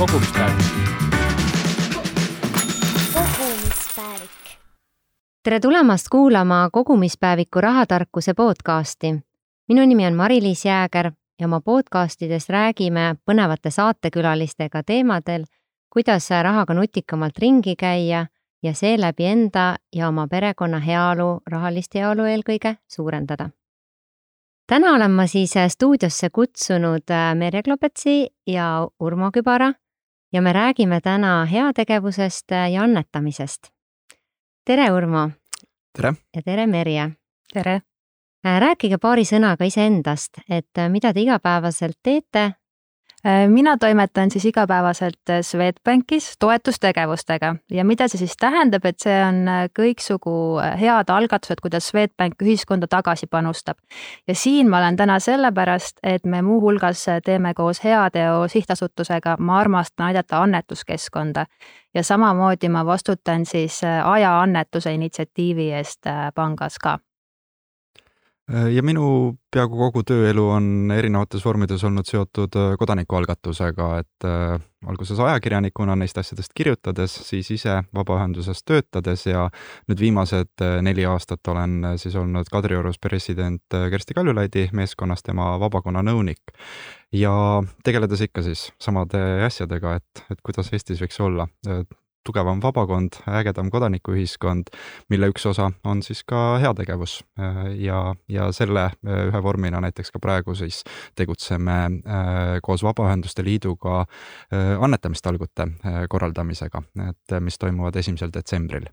kogumispäevik. kogumispäevik. tere tulemast kuulama kogumispäeviku rahatarkuse podcasti. minu nimi on Mari-Liis Jääger ja oma podcastides räägime põnevate saatekülalistega teemadel, kuidas rahaga nutikamalt ringi käia ja seeläbi enda ja oma perekonna heaolu, rahalist heaolu eelkõige suurendada. täna olen ma siis stuudiosse kutsunud Merje Klopetsi ja Urmo Kübara ja me räägime täna heategevusest ja annetamisest. tere, Urmo! tere! ja tere, Merje! tere! rääkige paari sõnaga iseendast, et mida te igapäevaselt teete Äh, mina toimetan siis igapäevaselt äh, Swedbankis toetustegevustega. Ja mida see siis tähendab, et see on äh, kõiksugu head algatused, kuidas Swedbank ühiskonda tagasi panustab. ja siin ma olen täna sellepärast, et me muuhulgas teeme koos Heateo sihtasutusega Ma armastan aidata annetuskeskkonda. Ja samamoodi ma vastutan siis ajaannetuse initsiatiivi eest pangas ka. Äh, ja minu peaaegu kogu tööelu on erinevates vormides olnud seotud äh, kodanikualgatusega, et äh, alguses ajakirjanikuna neist asjadest kirjutades, siis ise vabaühenduses töötades ja nüüd viimased neli aastat olen siis olnud Kadriorus president Kersti Kaljulaidi meeskonnas tema vabakonna nõunik. ja tegeledes ikka siis samade asjadega, et, et kuidas Eestis võiks olla tugevam vabakond, ägedam kodanikuühiskond, mille üks osa on siis ka heategevus ja, ja selle äh, ühe vormina näiteks ka praegu siis tegutseme äh, koos Vabaühenduste Liiduga äh, annetamistalgute korraldamisega, et mis toimuvad esimesel detsembril.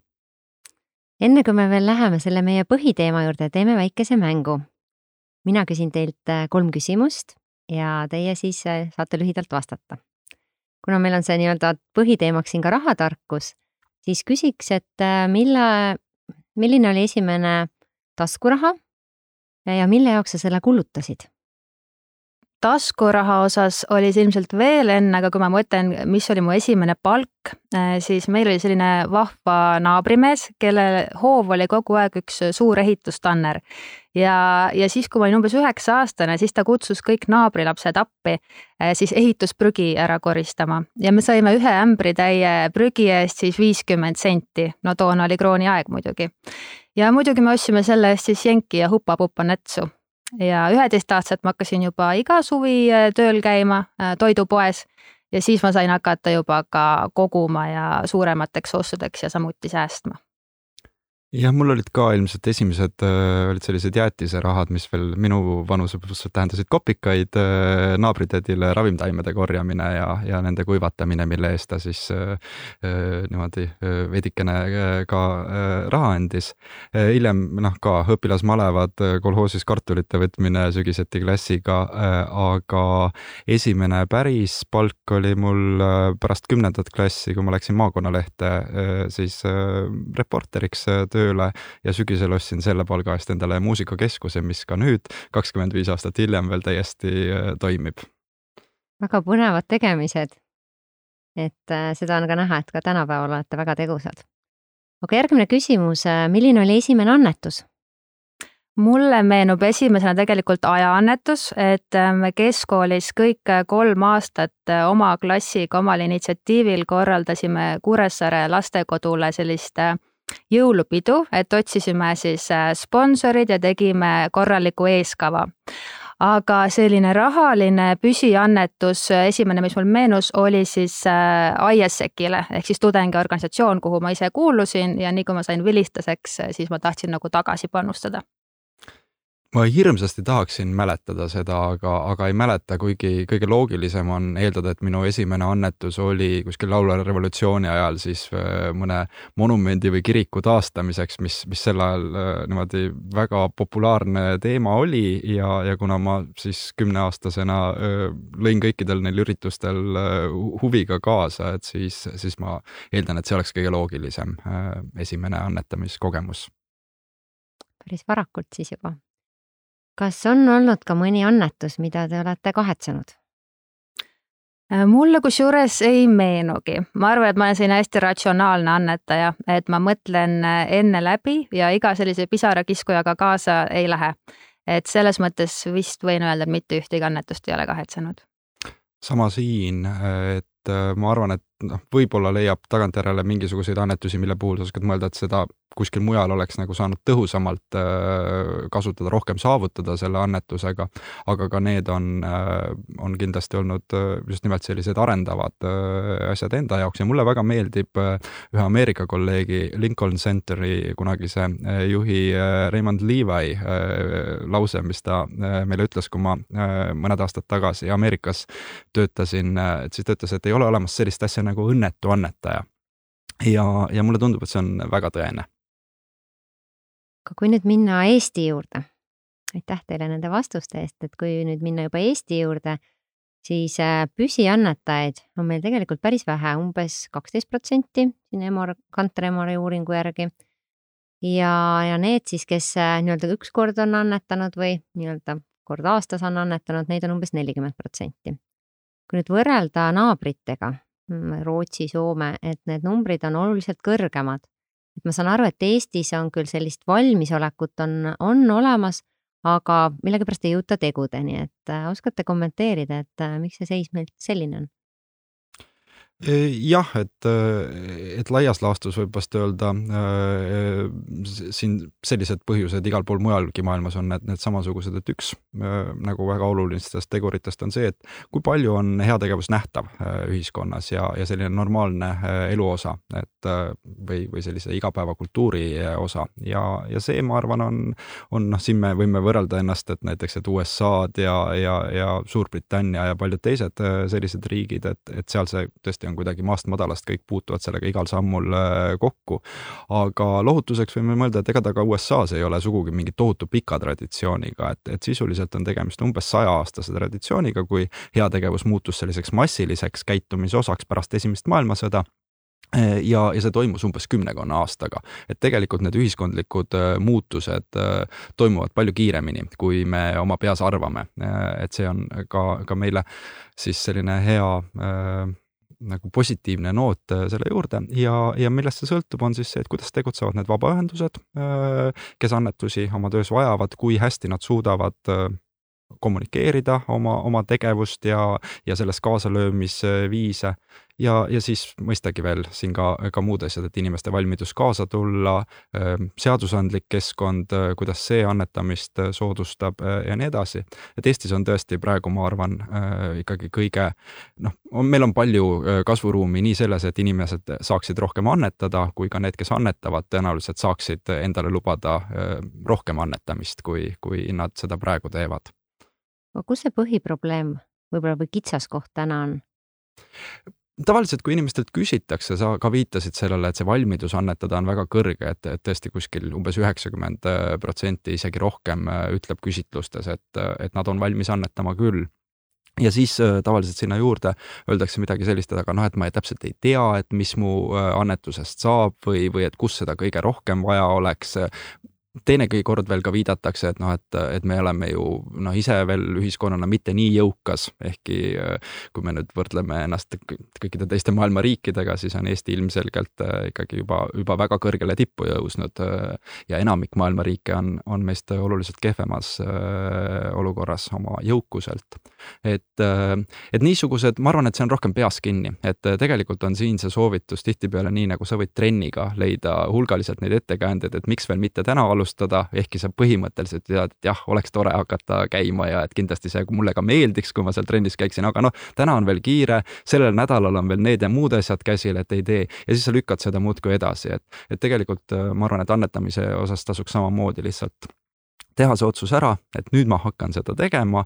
enne kui me veel läheme selle meie põhiteema juurde, teeme väikese mängu. mina küsin teilt kolm küsimust ja teie siis saate lühidalt vastata kuna meil on see nii-öelda põhiteemaks siin ka rahatarkus, siis küsiks, et äh, mille, milline oli esimene taskuraha ja mille jaoks sa selle kulutasid? Taskuraha osas oli see ilmselt veel enne, aga kui ma mõtlen, mis oli mu esimene palk, äh, siis meil oli selline vahva naabrimees, kelle hoov oli kogu aeg üks suur ehitustanner ja, ja siis, kui ma olin umbes üheksa aastane, siis ta kutsus kõik naabrilapsed appi eh, siis ehitusprügi ära koristama ja me saime ühe ämbritäie prügi eest siis viiskümmend senti. no toona oli krooni aeg muidugi. ja muidugi me ostsime selle eest siis jenki ja hupa-pupa nätsu ja üheteistaastaselt ma hakkasin juba iga suvi eh, tööl käima eh, toidupoes. Ja siis ma sain hakata juba ka koguma ja suuremateks ostudeks ja samuti säästma jah, mul olid ka ilmselt esimesed äh, olid sellised jäätiserahad, mis veel minu vanusepõlves tähendasid kopikaid äh,, naabritädile ravimtaimede korjamine ja, ja nende kuivatamine, mille eest ta siis äh, äh niimoodi äh, veidikene äh, ka äh, raha andis äh,. hiljem noh, ka õpilasmalevad, äh, kolhoosis kartulite võtmine sügiseti klassiga äh,, aga esimene päris palk oli mul äh, pärast kümnendat klassi, kui ma läksin maakonnalehte äh, siis äh, reporteriks äh, tööle ja sügisel ostsin selle palga eest endale muusikakeskuse, mis ka nüüd, kakskümmend viis aastat hiljem veel täiesti äh, toimib. väga põnevad tegemised. et äh, seda on ka näha, et ka tänapäeval olete väga tegusad. aga järgmine küsimus, äh, milline oli esimene annetus? mulle meenub esimesena tegelikult ajaannetus, et me keskkoolis kõik kolm aastat oma klassiga omal initsiatiivil korraldasime Kuressaare lastekodule sellist jõulupidu, et otsisime siis äh, sponsorid ja tegime korraliku eeskava. Aga selline rahaline püsiannetus, esimene, mis mul meenus, oli siis äh, ISEC-ile ehk siis tudengiorganisatsioon, kuhu ma ise kuulusin ja nii kui ma sain vilistaseks, siis ma tahtsin nagu tagasi panustada ma hirmsasti tahaksin mäletada seda, aga, aga ei mäleta, kuigi kõige loogilisem on eeldada, et minu esimene annetus oli kuskil laulva revolutsiooni ajal siis äh, mõne monumendi või kiriku taastamiseks, mis, mis sel ajal äh, niimoodi väga populaarne teema oli ja, ja kuna ma siis kümneaastasena äh, lõin kõikidel neil üritustel huviga kaasa, et siis, siis ma eeldan, et see oleks kõige loogilisem esimene annetamiskogemus. päris varakult siis juba kas on olnud ka mõni annetus, mida te olete kahetsenud? Äh, mulle kusjuures ei meenugi, ma arvan, et ma olen selline hästi ratsionaalne annetaja, et ma mõtlen äh, enne läbi ja iga sellise pisarakiskujaga kaasa ei lähe. et selles mõttes vist võin öelda, et mitte ühtegi annetust ei ole kahetsenud. sama siin, et et äh, ma arvan, et noh, võib-olla leiab tagantjärele mingisuguseid annetusi, mille puhul sa oskad mõelda, et seda kuskil mujal oleks nagu saanud tõhusamalt äh, kasutada, rohkem saavutada selle annetusega, aga ka need on, äh, on kindlasti olnud just nimelt sellised arendavad asjad enda jaoks. Ja mulle väga meeldib ühe Ameerika kolleegi Lincoln Centeri kunagise juhi Raymond Levi lause, mis ta meile ütles, kui ma mõned aastad tagasi Ameerikas töötasin, et siis ta ütles, et ei ole olemas sellist asja nagu õnnetu annetaja. ja, ja mulle tundub, et see on väga tõene. aga kui nüüd minna Eesti juurde, aitäh teile nende vastuste eest, et kui nüüd minna juba Eesti juurde, siis äh, püsiannetajaid on meil tegelikult päris vähe, umbes kaksteist protsenti siin Emor, Kanter Emori uuringu järgi. ja, ja need siis, kes äh, nii-öelda ükskord on annetanud või nii-öelda kord aastas on annetanud, neid on umbes nelikümmend protsenti. Kui nüüd võrrelda naabritega, Mm, Rootsi, Soome, et need numbrid on oluliselt kõrgemad. et ma saan aru, et Eestis on küll sellist valmisolekut on, on olemas, aga millegipärast ei jõuta tegudeni, et äh, oskate kommenteerida, et äh, miks see seis meil selline on? Jah, et, et laias laastus võib vast öelda äh, siin sellised põhjused igal pool mujalgi maailmas on need, need samasugused, et üks äh, nagu väga olulistest teguritest on see, et kui palju on heategevus nähtav äh, ühiskonnas ja, ja selline normaalne eluosa, et või, või sellise igapäevakultuuri osa. Ja, ja see, ma arvan, on, on noh, siin me võime võrrelda ennast, et näiteks, et USA-d ja, ja, ja Suurbritannia ja paljud teised sellised riigid, et, et seal see tõesti on kuidagi maast madalast, kõik puutuvad sellega igal sammul äh, kokku. aga lohutuseks võime mõelda, et ega ta ka USA-s ei ole sugugi mingi tohutu pika traditsiooniga, et, et sisuliselt on tegemist umbes sajaaastase traditsiooniga, kui heategevus muutus selliseks massiliseks käitumisosaks pärast Esimest maailmasõda äh, ja, ja see toimus umbes kümnekonna aastaga. et tegelikult need ühiskondlikud äh, muutused toimuvad palju kiiremini, kui me oma peas arvame. et see on ka, ka meile siis selline hea nagu positiivne noot äh, selle juurde. Ja, ja millest see sõltub, on siis see, et kuidas tegutsevad need vabaühendused, äh, kes annetusi oma töös vajavad, kui hästi nad suudavad äh, kommunikeerida oma, oma tegevust ja, ja selles kaasalöömisviise ja, ja siis mõistagi veel siin ka, ka muud asjad, et inimeste valmidus kaasa tulla, ähm, seadusandlik keskkond, äh, kuidas see annetamist äh, soodustab äh, ja nii edasi. et Eestis on tõesti praegu, ma arvan, ikkagi kõige noh, meil on palju kasvuruumi nii selles, et inimesed saaksid rohkem annetada, kui ka need, kes annetavad, tõenäoliselt saaksid endale lubada rohkem annetamist, kui, kui nad seda praegu teevad kus see põhiprobleem võib-olla või kitsaskoht täna on? tavaliselt, kui inimestelt küsitakse, sa ka viitasid sellele, et see valmidus annetada on väga kõrge, et, et tõesti kuskil umbes üheksakümmend protsenti, isegi rohkem ütleb küsitlustes, et, et nad on valmis annetama küll ja siis äh, tavaliselt sinna juurde öeldakse midagi sellist, et aga noh, et ma täpselt ei tea, et mis mu äh, annetusest saab või, või et kus seda kõige rohkem vaja oleks teinegi kord veel ka viidatakse, et noh, et, et me oleme ju noh, ise veel ühiskonnana mitte nii jõukas, ehkki äh, kui me nüüd võrdleme ennast kõikide teiste maailma riikidega, siis on Eesti ilmselgelt äh, ikkagi juba, juba väga kõrgele tippu jõudnud äh, ja enamik maailma riike on, on meist oluliselt kehvemas olukorras oma jõukuselt. et, et niisugused, ma arvan, et see on rohkem peas kinni, et tegelikult on siin see soovitus tihtipeale nii, nagu sa võid trenniga leida hulgaliselt neid ettekäändeid, et miks veel mitte täna alustada, alustada, ehkki sa põhimõtteliselt tead, et jah, oleks tore hakata käima ja et kindlasti see mulle ka meeldiks, kui ma seal trennis käiksin, aga noh, täna on veel kiire, sellel nädalal on veel need ja muud asjad käsil, et ei tee. Ja siis sa lükkad seda muudkui edasi, et, et tegelikult äh, ma arvan, et annetamise osas tasuks samamoodi lihtsalt teha see otsus ära, et nüüd ma hakkan seda tegema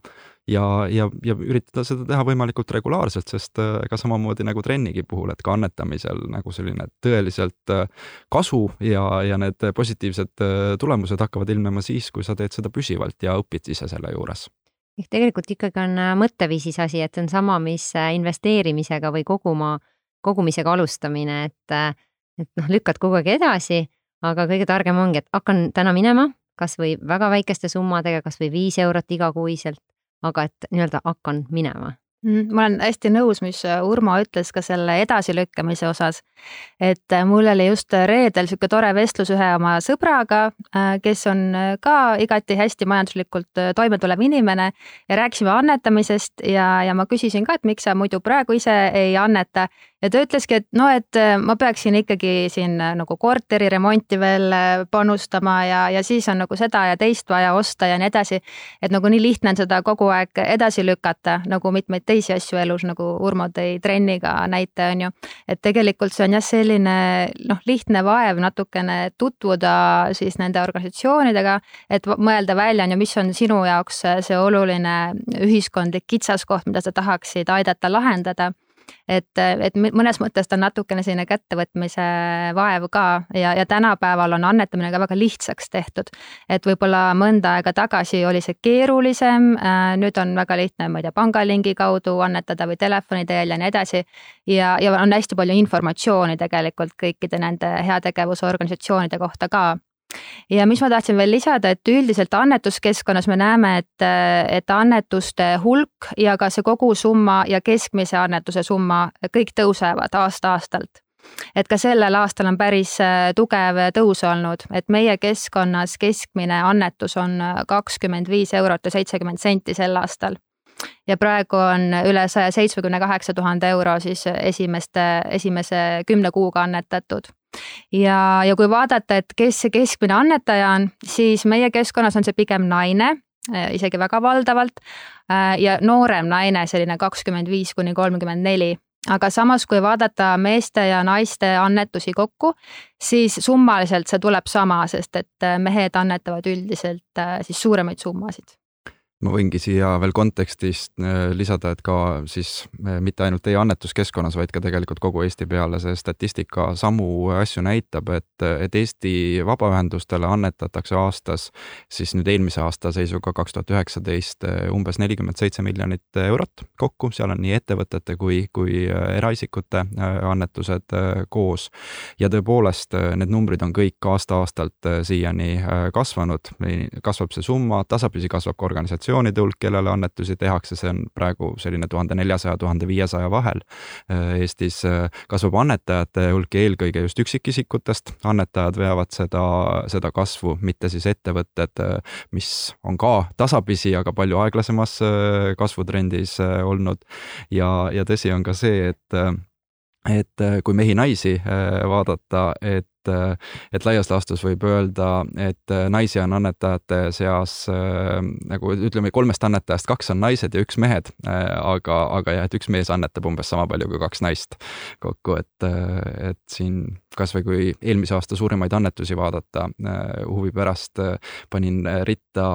ja, ja, ja üritada seda teha võimalikult regulaarselt, sest äh, ega samamoodi nagu trennigi puhul, et ka annetamisel nagu selline tõeliselt äh, kasu ja, ja need positiivsed äh, tulemused hakkavad ilmnema siis, kui sa teed seda püsivalt ja õpid ise selle juures. Ehk tegelikult ikkagi on mõtteviisis asi, et see on sama, mis investeerimisega või koguma, kogumisega alustamine, et, et noh, lükkad kogu aeg edasi, aga kõige targem ongi, et hakkan täna minema, kas või väga väikeste summadega, kas või viis eurot igakuiselt, aga et nii-öelda hakkan minema Mm, ma olen hästi nõus, mis äh, Urmo ütles ka selle edasilükkamise osas. et äh, mul oli just reedel sihuke tore vestlus ühe oma sõbraga, äh, kes on ka igati hästi majanduslikult toimetulev inimene ja rääkisime annetamisest ja, ja ma küsisin ka, et miks sa muidu praegu ise ei anneta ja ta ütleski, et no, et ma peaksin ikkagi siin nagu korteri remonti veel panustama ja, ja siis on nagu seda ja teist vaja osta ja nii edasi. et nagu nii lihtne on seda kogu aeg edasi lükata, nagu mitmeid teisi asju elus, nagu Urmo tõi trenniga näite, on ju. et tegelikult see on jah, selline noh, lihtne vaev natukene tutvuda siis nende organisatsioonidega, et mõelda välja, on ju, mis on sinu jaoks see oluline ühiskondlik kitsaskoht, mida sa tahaksid aidata lahendada et, et mõnes mõttes ta on natukene selline kättevõtmise vaev ka ja, ja tänapäeval on annetamine ka väga lihtsaks tehtud. et võib-olla mõnda aega tagasi oli see keerulisem, äh, nüüd on väga lihtne, ma ei tea, pangalingi kaudu annetada või telefoni teel ja nii edasi. ja, ja on hästi palju informatsiooni tegelikult kõikide nende heategevusorganisatsioonide kohta ka ja mis ma tahtsin veel lisada, et üldiselt annetuskeskkonnas me näeme, et, et annetuste hulk ja ka see kogusumma ja keskmise annetuse summa kõik tõusevad aasta-aastalt. Et ka sellel aastal on päris äh, tugev tõus olnud, et meie keskkonnas keskmine annetus on kakskümmend viis eurot ja seitsekümmend senti sel aastal. ja praegu on üle saja seitsmekümne kaheksa tuhande euro siis esimeste, esimese kümne kuuga annetatud ja, ja kui vaadata, et kes see keskmine annetaja on, siis meie keskkonnas on see pigem naine, äh, isegi väga valdavalt äh, ja noorem naine, selline kakskümmend viis kuni kolmkümmend neli. Aga samas, kui vaadata meeste ja naiste annetusi kokku, siis summaliselt see tuleb sama, sest et äh, mehed annetavad üldiselt siis suuremaid summasid ma võingi siia veel kontekstist äh, lisada, et ka siis äh, mitte ainult teie annetuskeskkonnas, vaid ka tegelikult kogu Eesti peale see statistika samu asju näitab, et, et Eesti vabaühendustele annetatakse aastas siis nüüd eelmise aasta seisuga kaks tuhat üheksateist äh, umbes nelikümmend seitse miljonit eurot kokku, seal on nii ettevõtete kui, kui eraisikute annetused koos. ja tõepoolest, need numbrid on kõik aasta-aastalt siiani kasvanud, kasvab see summa, tasapisi kasvab ka organisatsioon, organisatsioonide hulk, kellele annetusi tehakse, see on praegu selline tuhande neljasaja, tuhande viiesaja vahel. Äh, Eestis äh, kasvab annetajate hulk eelkõige just üksikisikutest, annetajad veavad seda, seda kasvu, mitte siis ettevõtted, äh, mis on ka tasapisi, aga palju aeglasemas kasvutrendis olnud. ja, ja tõsi on ka see, et et kui mehi-naisi vaadata, et et, et laias laastus võib öelda, et naisi on annetajate seas nagu ütleme, kolmest annetajast kaks on naised ja üks mehed, aga, aga jah, et üks mees annetab umbes sama palju kui kaks naist kokku, et, et siin kasvõi kui eelmise aasta suurimaid annetusi vaadata huvi pärast, panin ritta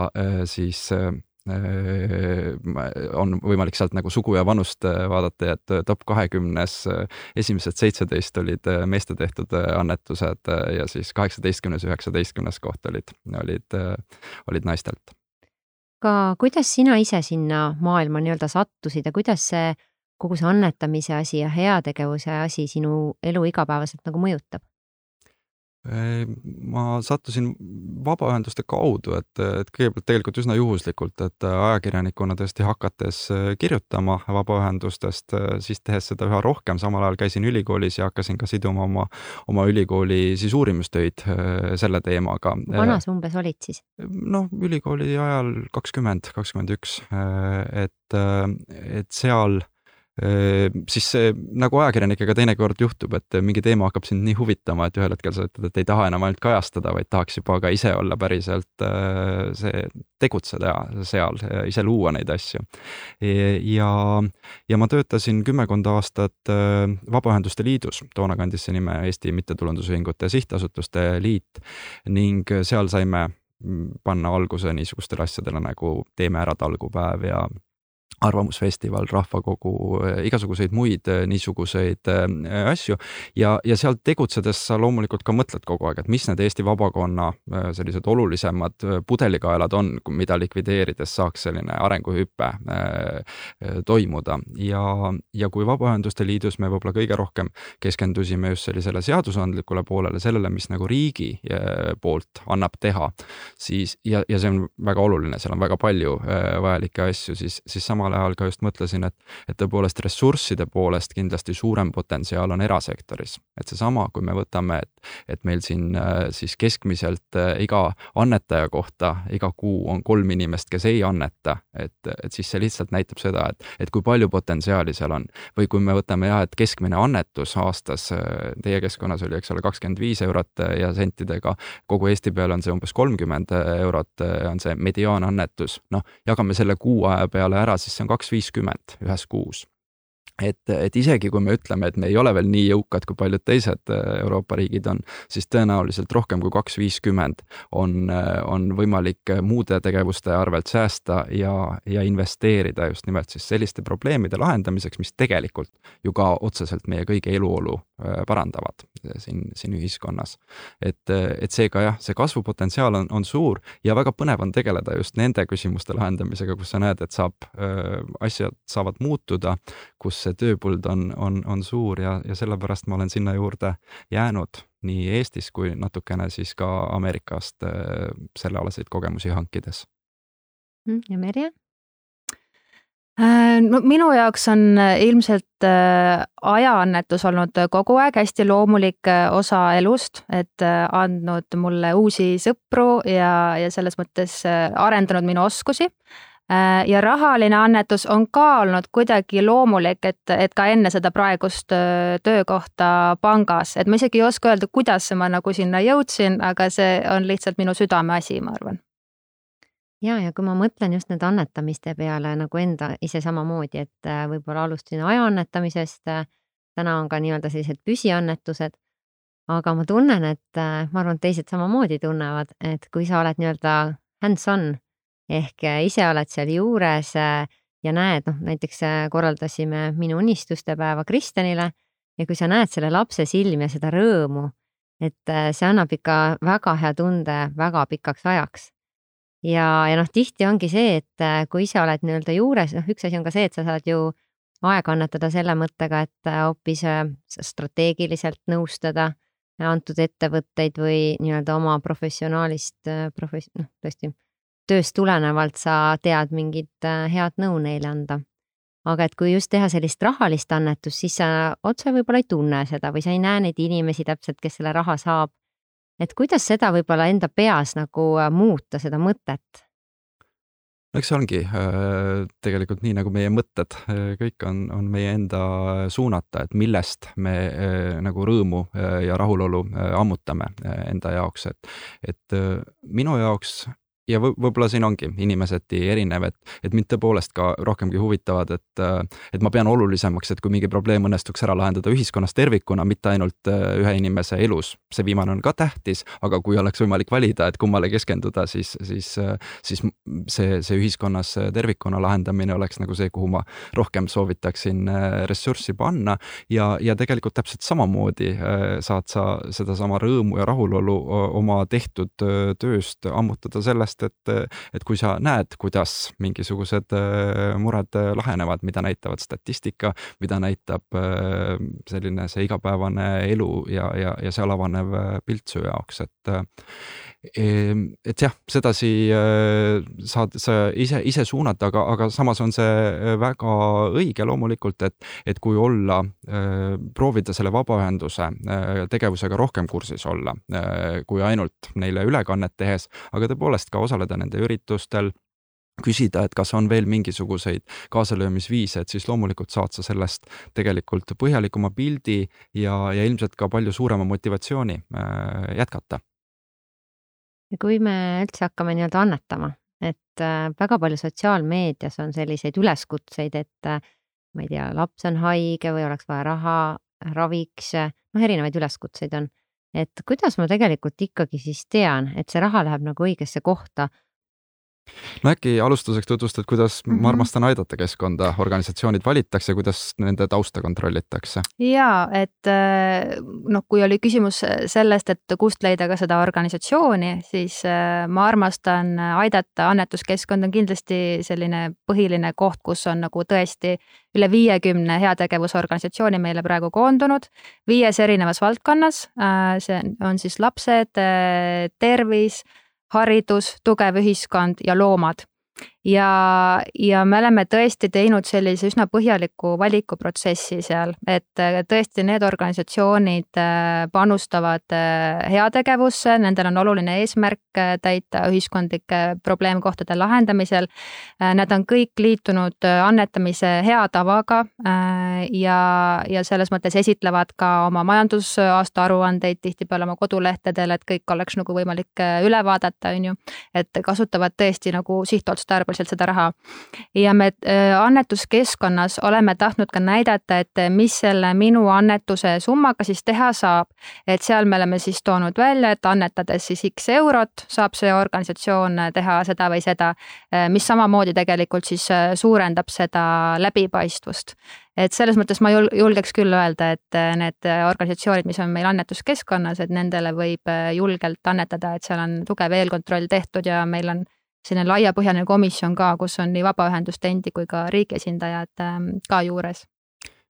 siis Äh, on võimalik sealt nagu sugu ja vanust äh, vaadata et äh, top kahekümnes esimesed seitseteist olid meeste tehtud annetused ja siis kaheksateistkümnes, üheksateistkümnes koht olid, olid, olid naistelt. ka kuidas sina ise sinna maailma nii-öelda sattusid ja kuidas see kogu see annetamise asi ja heategevuse asi sinu elu igapäevaselt nagu mõjutab? Ma sattusin vabaühenduste kaudu, et, et kõigepealt tegelikult üsna juhuslikult, et ajakirjanikuna tõesti hakates äh, kirjutama vabaühendustest, äh, siis tehes seda üha rohkem, samal ajal käisin ülikoolis ja hakkasin ka siduma oma, oma ülikooli siis uurimustöid äh, selle teemaga. vana sa umbes olid siis? noh, ülikooli ajal kakskümmend, kakskümmend üks, et, et seal siis see, nagu ajakirjanikega teinekord juhtub, et mingi teema hakkab sind nii huvitama, et ühel hetkel sa ütled, et ei taha enam ainult kajastada, vaid tahaks juba ka ise olla päriselt see, tegutseda seal, ise luua neid asju. ja, ja ma töötasin kümmekond aastat Vabaühenduste Liidus, toona kandis see nime Eesti Mittetulundusühingute ja Sihtasutuste Liit ning seal saime panna alguse niisugustele asjadele nagu Teeme ära talgupäev ja arvamusfestival, rahvakogu, eh, igasuguseid muid eh, niisuguseid eh, asju. Ja, ja seal tegutsedes sa loomulikult ka mõtled kogu aeg, et mis need Eesti vabakonna sellised olulisemad pudelikaelad on, mida likvideerides saaks selline arenguhüpe toimuda. Ja, ja kui Vabaühenduste Liidus me võib-olla kõige rohkem keskendusime just sellisele seadusandlikule poolele, sellele, mis nagu riigi poolt annab teha, siis ja, ja see on väga oluline, seal on väga palju vajalikke asju, siis, siis samal samal ajal ka just mõtlesin, et, et tõepoolest ressursside poolest kindlasti suurem potentsiaal on erasektoris. et seesama, kui me võtame, et, et meil siin äh, siis keskmiselt äh, iga annetaja kohta iga kuu on kolm inimest, kes ei anneta, et, et siis see lihtsalt näitab seda, et, et kui palju potentsiaali seal on. või kui me võtame jah, et keskmine annetus aastas teie keskkonnas oli, eks ole, kakskümmend viis eurot ja sentidega, kogu Eesti peale on see umbes kolmkümmend eurot, on see mediaanannetus, noh, jagame selle kuu aja peale ära, siis see on kaks viiskümmend ühes kuus et, et isegi kui me ütleme, et me ei ole veel nii jõukad, kui paljud teised äh, Euroopa riigid on, siis tõenäoliselt rohkem kui kaks viiskümmend on, äh, on võimalik äh, muude tegevuste arvelt säästa ja, ja investeerida just nimelt siis selliste probleemide lahendamiseks, mis tegelikult ju ka otseselt meie kõigi eluolu parandavad siin, siin ühiskonnas. et, et seega jah, see kasvupotentsiaal on, on suur ja väga põnev on tegeleda just nende küsimuste lahendamisega, kus sa näed, et saab, asjad saavad muutuda, kus see tööpõld on, on, on suur ja, ja sellepärast ma olen sinna juurde jäänud nii Eestis kui natukene siis ka Ameerikast äh, sellealaseid kogemusi hankides. Mm, ja Merje? Äh, no minu jaoks on ilmselt äh, ajaannetus olnud kogu aeg hästi loomulik osa elust, et andnud mulle uusi sõpru ja, ja selles mõttes arendanud minu oskusi ja rahaline annetus on ka olnud kuidagi loomulik, et, et ka enne seda praegust äh, töökohta pangas, et ma isegi ei oska öelda, kuidas ma nagu sinna jõudsin, aga see on lihtsalt minu südameasi, ma arvan. ja, ja kui ma mõtlen just nende annetamiste peale nagu enda ise samamoodi, et äh, võib-olla alustasin aja annetamisest, täna on ka nii-öelda sellised püsiannetused, aga ma tunnen, et ma arvan, et teised samamoodi tunnevad, et kui sa oled nii-öelda hands-on ehk äh, ise oled seal juures äh, ja näed, noh näiteks äh, korraldasime minu unistuste päeva Kristjanile ja kui sa näed selle lapse silmi ja seda rõõmu, et see annab ikka väga hea tunde väga pikaks ajaks. ja, ja noh, tihti ongi see, et kui ise oled nii-öelda juures, noh, üks asi on ka see, et sa saad ju aega annetada selle mõttega, et hoopis strateegiliselt nõustada antud ettevõtteid või nii-öelda oma professionaalist, profes-, noh, tõesti tööst tulenevalt sa tead mingit äh, head nõu neile anda. aga et kui just teha sellist rahalist annetust, siis sa otse võib-olla ei tunne seda või sa ei näe neid inimesi täpselt, kes selle raha saab. et kuidas seda võib-olla enda peas nagu äh, muuta, seda mõtet? eks see ongi äh, tegelikult nii, nagu meie mõtted, kõik on, on meie enda suunata, et millest me nagu rõõmu ja rahulolu ammutame enda jaoks, et, et minu jaoks ja võib-olla siin ongi inimeseti erinev, et, et mind tõepoolest ka rohkemgi huvitavad, et, et ma pean olulisemaks, et kui mingi probleem õnnestuks ära lahendada ühiskonnas tervikuna, mitte ainult ühe inimese elus. see viimane on ka tähtis, aga kui oleks võimalik valida, et kummale keskenduda, siis, siis, siis see, see ühiskonnas tervikuna lahendamine oleks nagu see, kuhu ma rohkem soovitaksin ressurssi panna ja, ja tegelikult täpselt samamoodi saad sa sedasama rõõmu ja rahulolu oma tehtud tööst ammutada sellest, sellest, et, et kui sa näed, kuidas mingisugused äh, mured äh, lahenevad, mida näitavad statistika, mida näitab äh, selline see igapäevane elu ja, ja, ja seal avanev pilt su jaoks, et et jah, sedasi saad sa ise, ise suunata, aga, aga samas on see väga õige loomulikult, et, et kui olla, proovida selle vabaühenduse tegevusega rohkem kursis olla, kui ainult neile ülekannet tehes, aga tõepoolest ka osaleda nende üritustel, küsida, et kas on veel mingisuguseid kaasalöömisviise, et siis loomulikult saad sa sellest tegelikult põhjalikuma pildi ja, ja ilmselt ka palju suurema motivatsiooni äh, jätkata. ja kui me üldse hakkame nii-öelda annetama, et äh, väga palju sotsiaalmeedias on selliseid üleskutseid, et äh, ma ei tea, laps on haige või oleks vaja raha raviks, noh, erinevaid üleskutseid on et kuidas ma tegelikult ikkagi siis tean, et see raha läheb nagu õigesse kohta no äkki alustuseks tutvustad, kuidas mm -hmm. Ma armastan aidata keskkonda organisatsioonid valitakse, kuidas nende tausta kontrollitakse? ja et äh, noh, kui oli küsimus sellest, et kust leida ka seda organisatsiooni, siis äh, Ma armastan aidata annetuskeskkond on kindlasti selline põhiline koht, kus on nagu tõesti üle viiekümne heategevusorganisatsiooni meile praegu koondunud viies erinevas valdkonnas. Äh, see on siis lapsed, tervis haridus, tugev ühiskond ja loomad. Ja, ja me oleme tõesti teinud sellise üsna põhjaliku valikuprotsessi seal, et äh, tõesti need organisatsioonid äh, panustavad äh, heategevusse, nendel on oluline eesmärk täita ühiskondlike probleemkohtade lahendamisel. Nad on kõik liitunud annetamise hea tavaga ja, ja selles mõttes esitlevad ka oma majandusaasta aruandeid tihtipeale oma kodulehtedel, et kõik oleks nagu võimalik üle vaadata, on ju. et kasutavad tõesti nagu sihtotstarbeliselt seda raha. ja me annetuskeskkonnas oleme tahtnud ka näidata, et mis selle minu annetuse summaga siis teha saab. et seal me oleme siis toonud välja, et annetades siis X eurot, saab see organisatsioon teha seda või seda, mis samamoodi tegelikult siis suurendab seda läbipaistvust et selles mõttes ma julgeks küll öelda, et need organisatsioonid, mis on meil annetuskeskkonnas, et nendele võib julgelt annetada, et seal on tugev eelkontroll tehtud ja meil on selline laiapõhjaline komisjon ka, kus on nii vabaühenduste endi kui ka riigi esindajad ähm, ka juures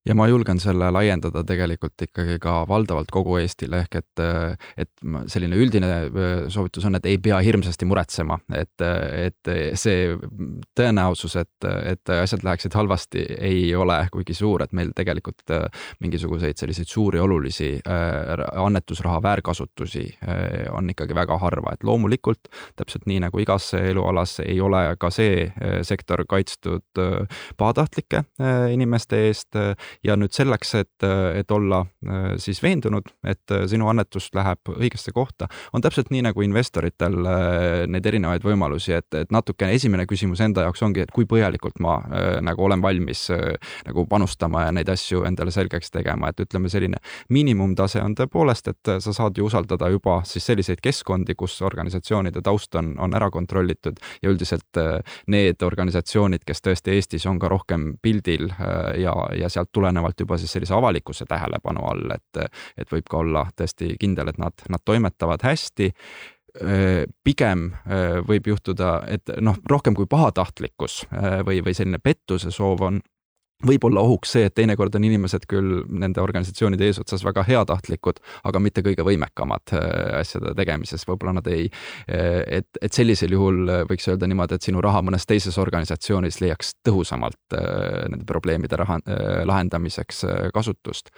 ja ma julgen selle laiendada tegelikult ikkagi ka valdavalt kogu Eestile, ehk et, et selline üldine soovitus on, et ei pea hirmsasti muretsema, et, et see tõenäosus, et, et asjad läheksid halvasti, ei ole kuigi suur, et meil tegelikult mingisuguseid selliseid suuri olulisi annetusraha väärkasutusi on ikkagi väga harva, et loomulikult täpselt nii nagu igas elualas ei ole ka see sektor kaitstud pahatahtlike inimeste eest ja nüüd selleks, et, et olla siis veendunud, et sinu annetus läheb õigesse kohta, on täpselt nii nagu investoritel neid erinevaid võimalusi, et, et natukene esimene küsimus enda jaoks ongi, et kui põhjalikult ma nagu olen valmis nagu panustama ja neid asju endale selgeks tegema, et ütleme, selline miinimumtase on tõepoolest, et sa saad ju usaldada juba siis selliseid keskkondi, kus organisatsioonide taust on, on ära kontrollitud ja üldiselt need organisatsioonid, kes tõesti Eestis on ka rohkem pildil ja, ja sealt tulevad tulenevalt juba siis sellise avalikkuse tähelepanu all, et, et võib ka olla tõesti kindel, et nad, nad toimetavad hästi. Pigem võib juhtuda, et noh, rohkem kui pahatahtlikkus või, või selline pettuse soov on, võib olla ohuks see, et teinekord on inimesed küll nende organisatsioonide eesotsas väga heatahtlikud, aga mitte kõige võimekamad äh, asjade tegemises, võib-olla nad ei, äh, et, et sellisel juhul võiks öelda niimoodi, et sinu raha mõnes teises organisatsioonis leiaks tõhusamalt äh, nende probleemide raha, lahendamiseks kasutust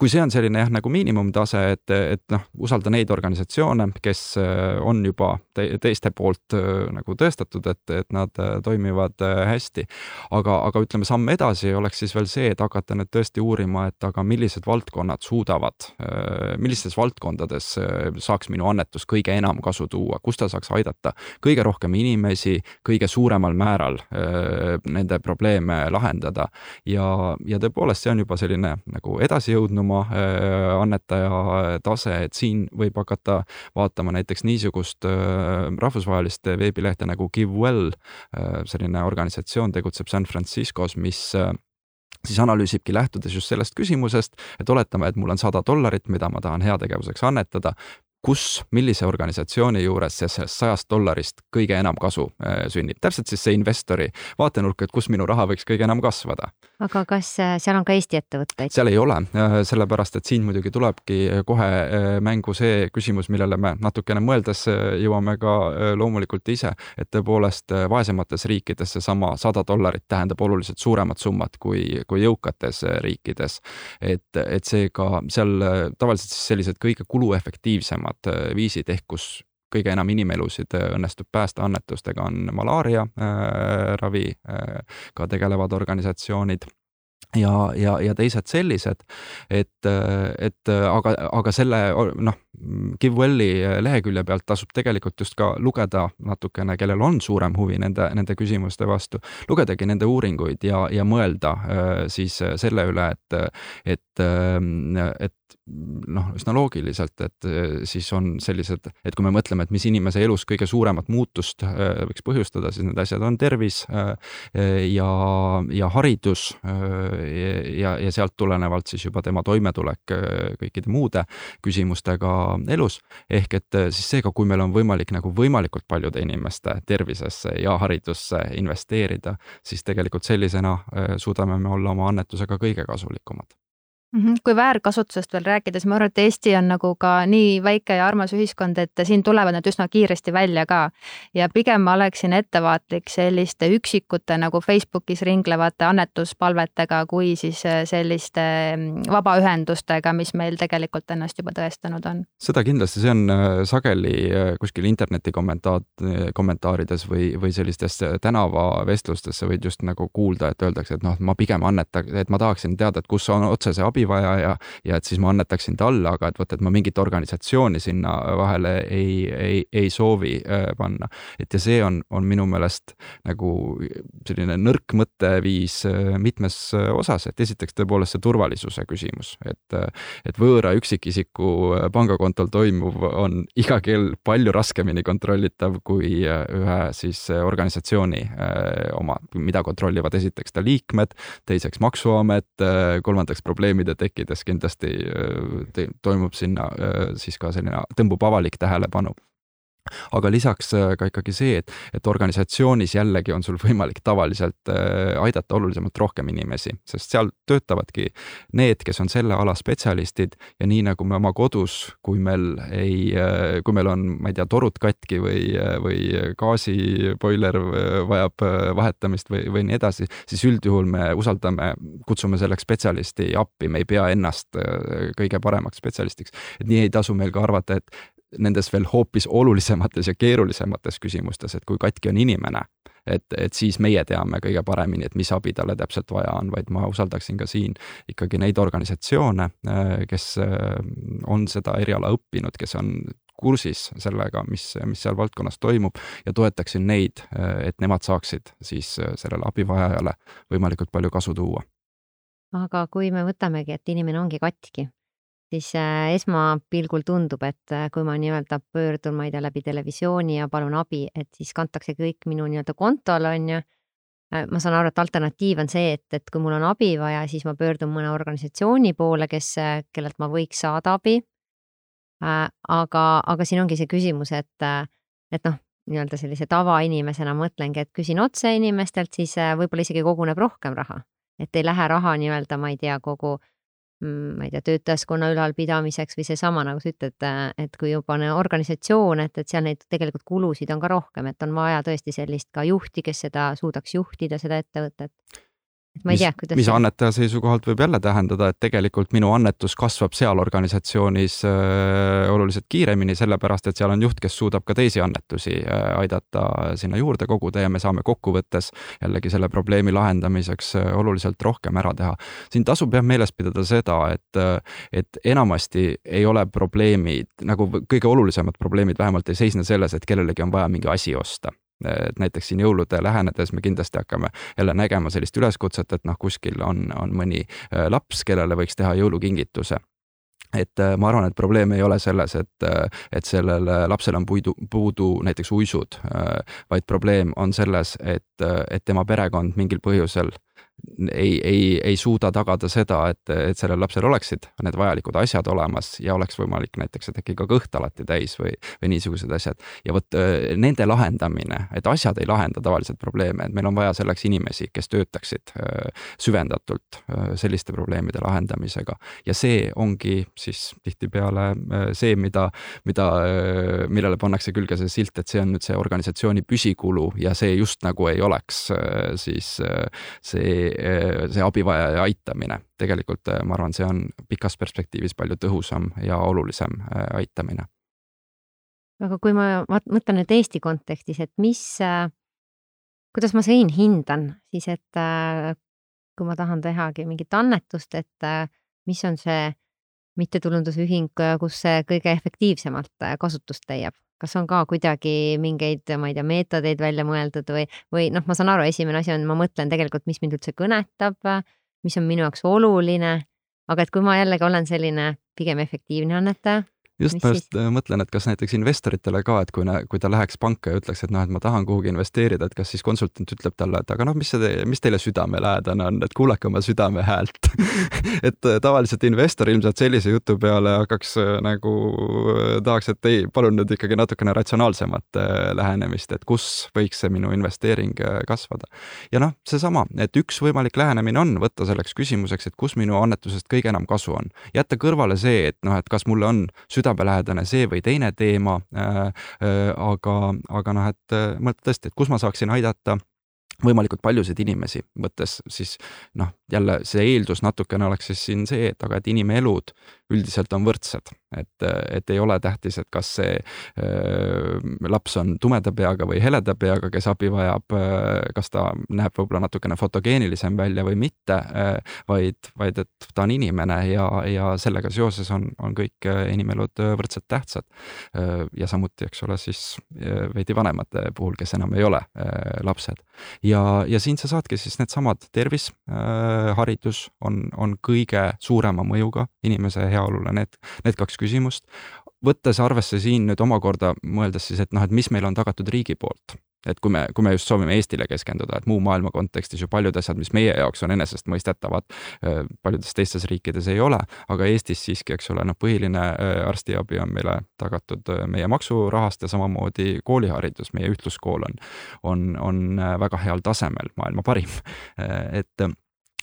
kui see on selline jah, nagu miinimumtase, et, et noh, usalda neid organisatsioone, kes äh, on juba te teiste poolt äh, nagu tõestatud, et, et nad äh, toimivad hästi. aga, aga ütleme, samm edasi oleks siis veel see, et hakata nüüd tõesti uurima, et aga millised valdkonnad suudavad, millistes valdkondades saaks minu annetus kõige enam kasu tuua, kus ta saaks aidata kõige rohkem inimesi kõige suuremal määral nende probleeme lahendada. ja, ja tõepoolest, see on juba selline nagu edasijõudnum oma äh, annetaja tase, et siin võib hakata vaatama näiteks niisugust äh, rahvusvahelist veebilehte nagu GiveWell, äh, selline organisatsioon tegutseb San Franciscos, mis siis analüüsibki lähtudes just sellest küsimusest, et oletame, et mul on sada dollarit, mida ma tahan heategevuseks annetada, kus, millise organisatsiooni juures sellest sajast dollarist kõige enam kasu äh, sünnib, täpselt siis see investori vaatenurk, et kus minu raha võiks kõige enam kasvada. aga kas äh, seal on ka Eesti ettevõtteid? seal ei ole, äh, sellepärast et siin muidugi tulebki kohe mängu see küsimus, millele me natukene mõeldes jõuame ka loomulikult ise, et tõepoolest vaesemates riikides seesama sada dollarit tähendab oluliselt suuremat summat kui, kui jõukates riikides. et, et seega seal tavaliselt siis sellised kõige kuluefektiivsemad paremad äh, viisid, ehk kus kõige enam inimelusid äh, õnnestub päästa annetustega, on malaaria äh, raviga äh, tegelevad organisatsioonid ja, ja, ja teised sellised, et, et aga, aga selle noh, GiveWelli lehekülje pealt tasub tegelikult just ka lugeda natukene, kellel on suurem huvi nende, nende küsimuste vastu, lugedagi nende uuringuid ja, ja mõelda siis selle üle, et, et, et noh, üsna loogiliselt, et siis on sellised, et kui me mõtleme, et mis inimese elus kõige suuremat muutust võiks põhjustada, siis need asjad on tervis ja, ja haridus ja, ja sealt tulenevalt siis juba tema toimetulek kõikide muude küsimustega elus. ehk et siis seega, kui meil on võimalik nagu võimalikult paljude inimeste tervisesse ja haridusse investeerida, siis tegelikult sellisena suudame me olla oma annetusega kõige kasulikumad. Kui väärkasutusest veel rääkida, siis ma arvan, et Eesti on nagu ka nii väike ja armas ühiskond, et siin tulevad need üsna kiiresti välja ka. ja pigem ma oleksin ettevaatlik selliste üksikute nagu Facebookis ringlevate annetuspalvetega, kui siis äh, selliste mm, vabaühendustega, mis meil tegelikult ennast juba tõestanud on. seda kindlasti, see on äh, sageli äh, kuskil interneti kommentaat-, kommentaarides või, või sellistes tänavavestlustes sa võid just nagu kuulda, et öeldakse, et noh, ma pigem annetan, et ma tahaksin teada, et kus on otse see abi abivaja ja, ja et siis ma annetaksin talle, aga et vot, et ma mingit organisatsiooni sinna vahele ei, ei, ei soovi äh, panna. et ja see on, on minu meelest nagu selline nõrk mõtteviis äh, mitmes äh, osas, et esiteks tõepoolest see turvalisuse küsimus, et, et võõra üksikisiku pangakontol toimuv on iga kell palju raskemini kontrollitav kui ühe siis organisatsiooni oma, mida kontrollivad esiteks ta liikmed, teiseks Maksuamet, kolmandaks probleemide trendide tekkides kindlasti äh, toimub sinna äh, siis ka selline, tõmbub avalik tähelepanu aga lisaks äh, ka ikkagi see, et, et organisatsioonis jällegi on sul võimalik tavaliselt äh, aidata olulisemalt rohkem inimesi, sest seal töötavadki need, kes on selle ala spetsialistid ja nii nagu me oma kodus, kui meil ei, äh, kui meil on, ma ei tea, torud katki või, või gaasiboiler vajab vahetamist või, või nii edasi, siis üldjuhul me usaldame, kutsume selleks spetsialisti appi, me ei pea ennast kõige paremaks spetsialistiks. et nii ei tasu meil ka arvata, et nendes veel hoopis olulisemates ja keerulisemates küsimustes, et kui katki on inimene, et, et siis meie teame kõige paremini, et mis abi talle täpselt vaja on, vaid ma usaldaksin ka siin ikkagi neid organisatsioone, kes on seda eriala õppinud, kes on kursis sellega, mis, mis seal valdkonnas toimub ja toetaksin neid, et nemad saaksid siis sellele abivajajale võimalikult palju kasu tuua. aga kui me võtamegi, et inimene ongi katki siis äh, esmapilgul tundub, et äh, kui ma nii-öelda pöördun, ma ei tea, läbi televisiooni ja palun abi, et siis kantakse kõik minu nii-öelda kontole, on ju. Äh, ma saan aru, et alternatiiv on see, et, et kui mul on abi vaja, siis ma pöördun mõne organisatsiooni poole, kes, kellelt ma võiks saada abi. aga, aga siin ongi see küsimus, et, et noh, nii-öelda sellise tavainimesena mõtlengi, et küsin otse inimestelt, siis võib-olla isegi koguneb rohkem raha. et ei lähe raha nii-öelda, ma ei tea, kogu ma ei tea, töötajaskonna ülalpidamiseks või seesama, nagu sa ütled, et kui juba on organisatsioon, et, et seal neid tegelikult kulusid on ka rohkem, et on vaja tõesti sellist ka juhti, kes seda suudaks juhtida, seda ettevõtet. et ma ei tea, kuidas mis annetaja seisukohalt võib jälle tähendada, et tegelikult minu annetus kasvab seal organisatsioonis äh, oluliselt kiiremini, sellepärast et seal on juht, kes suudab ka teisi annetusi äh, aidata sinna juurde koguda ja me saame kokkuvõttes jällegi selle probleemi lahendamiseks äh, oluliselt rohkem ära teha. siin tasub jah meeles pidada seda, et, äh, et enamasti ei ole probleemid, nagu kõige olulisemad probleemid vähemalt ei seisne selles, et kellelegi on vaja mingi asi osta et näiteks siin jõulude lähenedes me kindlasti hakkame jälle nägema sellist üleskutset, et noh, kuskil on, on mõni äh, laps, kellele võiks teha jõulukingituse. Et äh, ma arvan, et probleem ei ole selles, et, äh, et sellel lapsel on puidu, puudu näiteks uisud, vaid probleem on selles, et, et tema perekond mingil põhjusel ei, ei, ei suuda tagada seda, et, et sellel lapsel oleksid need vajalikud asjad olemas ja oleks võimalik näiteks, äkki ka kõht alati täis või, või niisugused asjad. ja vot nende lahendamine, et asjad ei lahenda tavaliselt probleeme, et meil on vaja selleks inimesi, kes töötaksid süvendatult selliste probleemide lahendamisega. ja see ongi siis tihtipeale see, mida, mida, millele pannakse külge see silt, et see on nüüd see organisatsiooni püsikulu ja see just nagu ei oleks siis see see abivajaja aitamine. tegelikult äh, ma arvan, see on pikas perspektiivis palju tõhusam ja olulisem äh, aitamine. aga kui ma mõtlen nüüd Eesti kontekstis, et mis, äh, kuidas ma siin hindan siis, et kui ma tahan tehagi mingit annetust, et mis on see mittetulundusühing, kus see kõige efektiivsemalt kasutust leiab? kas on ka kuidagi mingeid, ma ei tea, meetodeid välja mõeldud või, või noh, ma saan aru, esimene asi on, ma mõtlen tegelikult, mis mind üldse kõnetab, mis on minu jaoks oluline, aga et kui ma jällegi olen selline pigem efektiivne annetaja just, Mis ma just äh, mõtlen, et kas näiteks investoritele ka, et kui, kui ta läheks panka ja ütleks, et noh, et ma tahan kuhugi investeerida, et kas siis konsultant ütleb talle, et aga noh, mis see, mis teile südamelähedane on, et kuulake oma südame häält et äh, tavaliselt investor ilmselt sellise jutu peale hakkaks äh, nagu, tahaks, et ei, palun nüüd ikkagi natukene ratsionaalsemat lähenemist, et kus võiks see minu investeering kasvada. ja noh, seesama, et üks võimalik lähenemine on võtta selleks küsimuseks, et kus minu annetusest kõige enam kasu on. jätta kõrvale see, et noh, et kas mulle on südamelähedane see või teine teema äh,. Äh, aga, aga noh, et mõelda tõesti, et kus ma saaksin aidata võimalikult paljusid inimesi, võttes siis noh, jälle see eeldus natukene oleks siis siin see, et aga et inimelud üldiselt on võrdsed, et, et ei ole tähtis, et kas see äh, laps on tumeda peaga või heleda peaga, kes abi vajab äh,, kas ta näeb võib-olla natukene fotogeenilisem välja või mitte äh,, vaid, vaid et ta on inimene ja, ja sellega seoses on, on kõik inimelud võrdselt tähtsad äh,. ja samuti, eks ole, siis veidi vanemate puhul, kes enam ei ole lapsed. ja, ja siin sa saadki siis needsamad tervis äh,, haridus on, on kõige suurema mõjuga inimese heaolule, need, need kaks küsimust. võttes arvesse siin nüüd omakorda mõeldes siis, et noh, et mis meil on tagatud riigi poolt, et kui me, kui me just soovime Eestile keskenduda, et muu maailma kontekstis ju paljud asjad, mis meie jaoks on enesestmõistetavad, paljudes teistes riikides ei ole, aga Eestis siiski, eks ole, noh, põhiline arstiabi on meile tagatud meie maksurahast ja samamoodi kooliharidus, meie ühtluskool on, on, on väga heal tasemel, maailma parim. et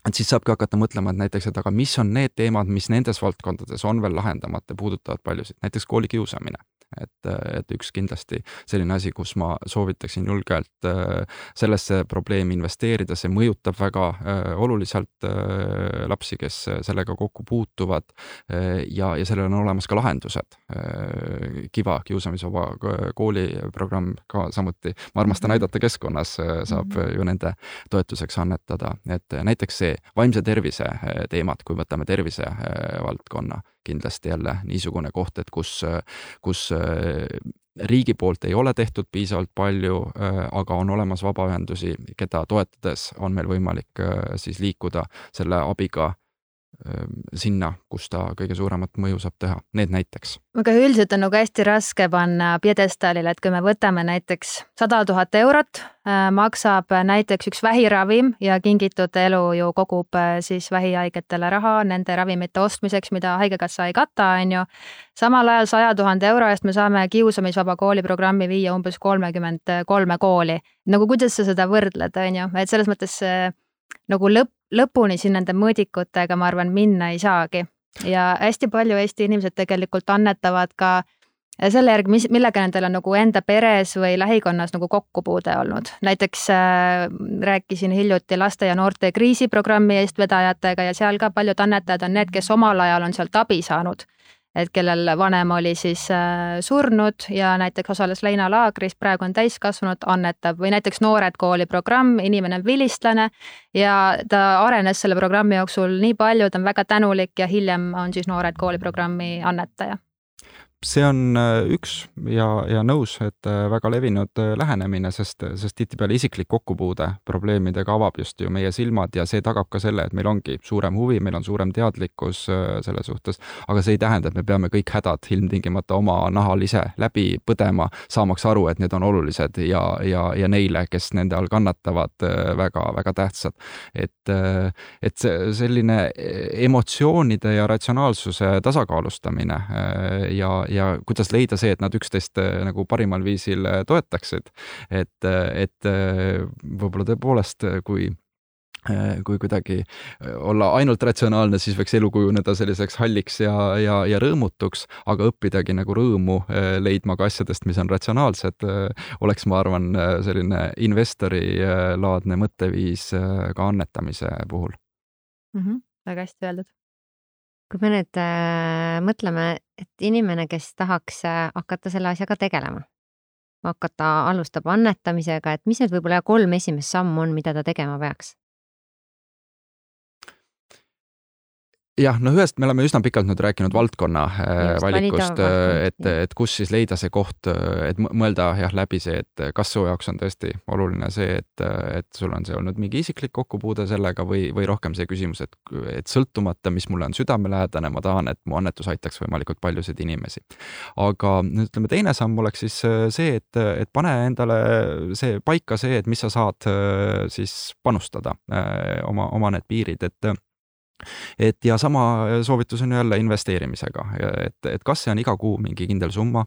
et siis saabki hakata mõtlema, et näiteks, et aga mis on need teemad, mis nendes valdkondades on veel lahendamata, puudutavad paljusid, näiteks koolikiusamine et, et üks kindlasti selline asi, kus ma soovitaksin julgelt äh, sellesse probleemi investeerida, see mõjutab väga äh, oluliselt äh, lapsi, kes sellega kokku puutuvad ja, ja sellel on olemas ka lahendused. Kiva kiusamisvaba kooliprogramm ka samuti, ma armastan Mhm. aidata keskkonnas, saab ju nende toetuseks annetada, et näiteks see vaimse tervise teemad, kui võtame tervise valdkonna kindlasti jälle niisugune koht, et kus, kus riigi poolt ei ole tehtud piisavalt palju, aga on olemas vabaühendusi, keda toetades on meil võimalik siis liikuda selle abiga sinna, kus ta kõige suuremat mõju saab teha, need näiteks. aga üldiselt on nagu hästi raske panna pjedestaalile, et kui me võtame näiteks sada tuhat eurot, maksab näiteks üks vähiravim ja Kingitud Elu ju kogub siis vähihaigetele raha nende ravimite ostmiseks, mida Haigekassa ei kata, on ju. samal ajal saja tuhande euro eest me saame kiusamisvaba kooli programmi viia umbes kolmekümmend kolme kooli. nagu kuidas sa seda võrdled, on ju, et selles mõttes nagu lõpp, lõpuni siin nende mõõdikutega, ma arvan, minna ei saagi. ja hästi palju Eesti inimesed tegelikult annetavad ka selle järgi, mis, millega nendel on nagu enda peres või lähikonnas nagu kokkupuude olnud. näiteks äh, rääkisin hiljuti laste ja noorte kriisiprogrammi eestvedajatega ja seal ka paljud annetajad on need, kes omal ajal on sealt abi saanud et kellel vanem oli siis äh, surnud ja näiteks osales leinalaagris, praegu on täiskasvanud, annetab või näiteks Noored Kooli programm, inimene on vilistlane ja ta arenes selle programmi jooksul nii palju, ta on väga tänulik ja hiljem on siis Noored Kooli programmi annetaja see on äh, üks ja, ja nõus, et äh, väga levinud äh, lähenemine, sest, sest tihtipeale isiklik kokkupuude probleemidega avab just ju meie silmad ja see tagab ka selle, et meil ongi suurem huvi, meil on suurem teadlikkus selle suhtes, aga see ei tähenda, et me peame kõik hädad ilmtingimata oma nahal ise läbi põdema, saamaks aru, et need on olulised ja, ja, ja neile, kes nende all kannatavad, väga-väga tähtsad. et, et see selline emotsioonide ja ratsionaalsuse tasakaalustamine ja ja kuidas leida see, et nad üksteist äh, nagu parimal viisil äh, toetaksid. et, äh, et võib-olla tõepoolest, kui kui kuidagi olla ainult ratsionaalne, siis võiks elu kujuneda selliseks halliks ja, ja, ja rõõmutuks, aga õppidagi nagu rõõmu leidma ka asjadest, mis on ratsionaalsed, oleks, ma arvan, selline investorilaadne mõtteviis ka annetamise puhul mm. -hmm, väga hästi öeldud kui me nüüd äh, mõtleme, et inimene, kes tahaks äh, hakata selle asjaga tegelema, hakata, alustab annetamisega, et mis need võib-olla kolm esimest sammu on, mida ta tegema peaks? Jah, no ühest me oleme üsna pikalt nüüd rääkinud valdkonna äh, Just, valikust, valdkond, et, et kus siis leida see koht, et mõ- mõelda jah läbi see, et kas su jaoks on tõesti oluline see, et, et sul on see olnud mingi isiklik kokkupuude sellega või, või rohkem see küsimus, et, et sõltumata, mis mulle on südamelähedane, ma tahan, et mu annetus aitaks võimalikult paljusid inimesi. aga ütleme, teine samm oleks siis äh, see, et, et pane endale see paika see, et mis sa saad äh, siis panustada, oma, oma need piirid, et et ja sama soovitus on jälle investeerimisega, et, et kas see on iga kuu mingi kindel summa,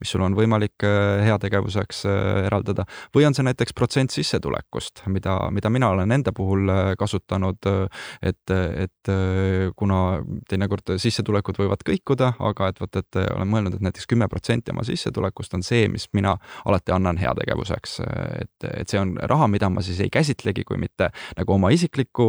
mis sul on võimalik äh, heategevuseks äh, eraldada, või on see näiteks protsent sissetulekust, mida, mida mina olen enda puhul äh, kasutanud, et, et kuna teinekord sissetulekud võivad kõikuda, aga et vot, et olen mõelnud, et näiteks kümme protsenti oma sissetulekust on see, mis mina alati annan heategevuseks. et, et see on raha, mida ma siis ei käsitlegi kui mitte nagu oma isiklikku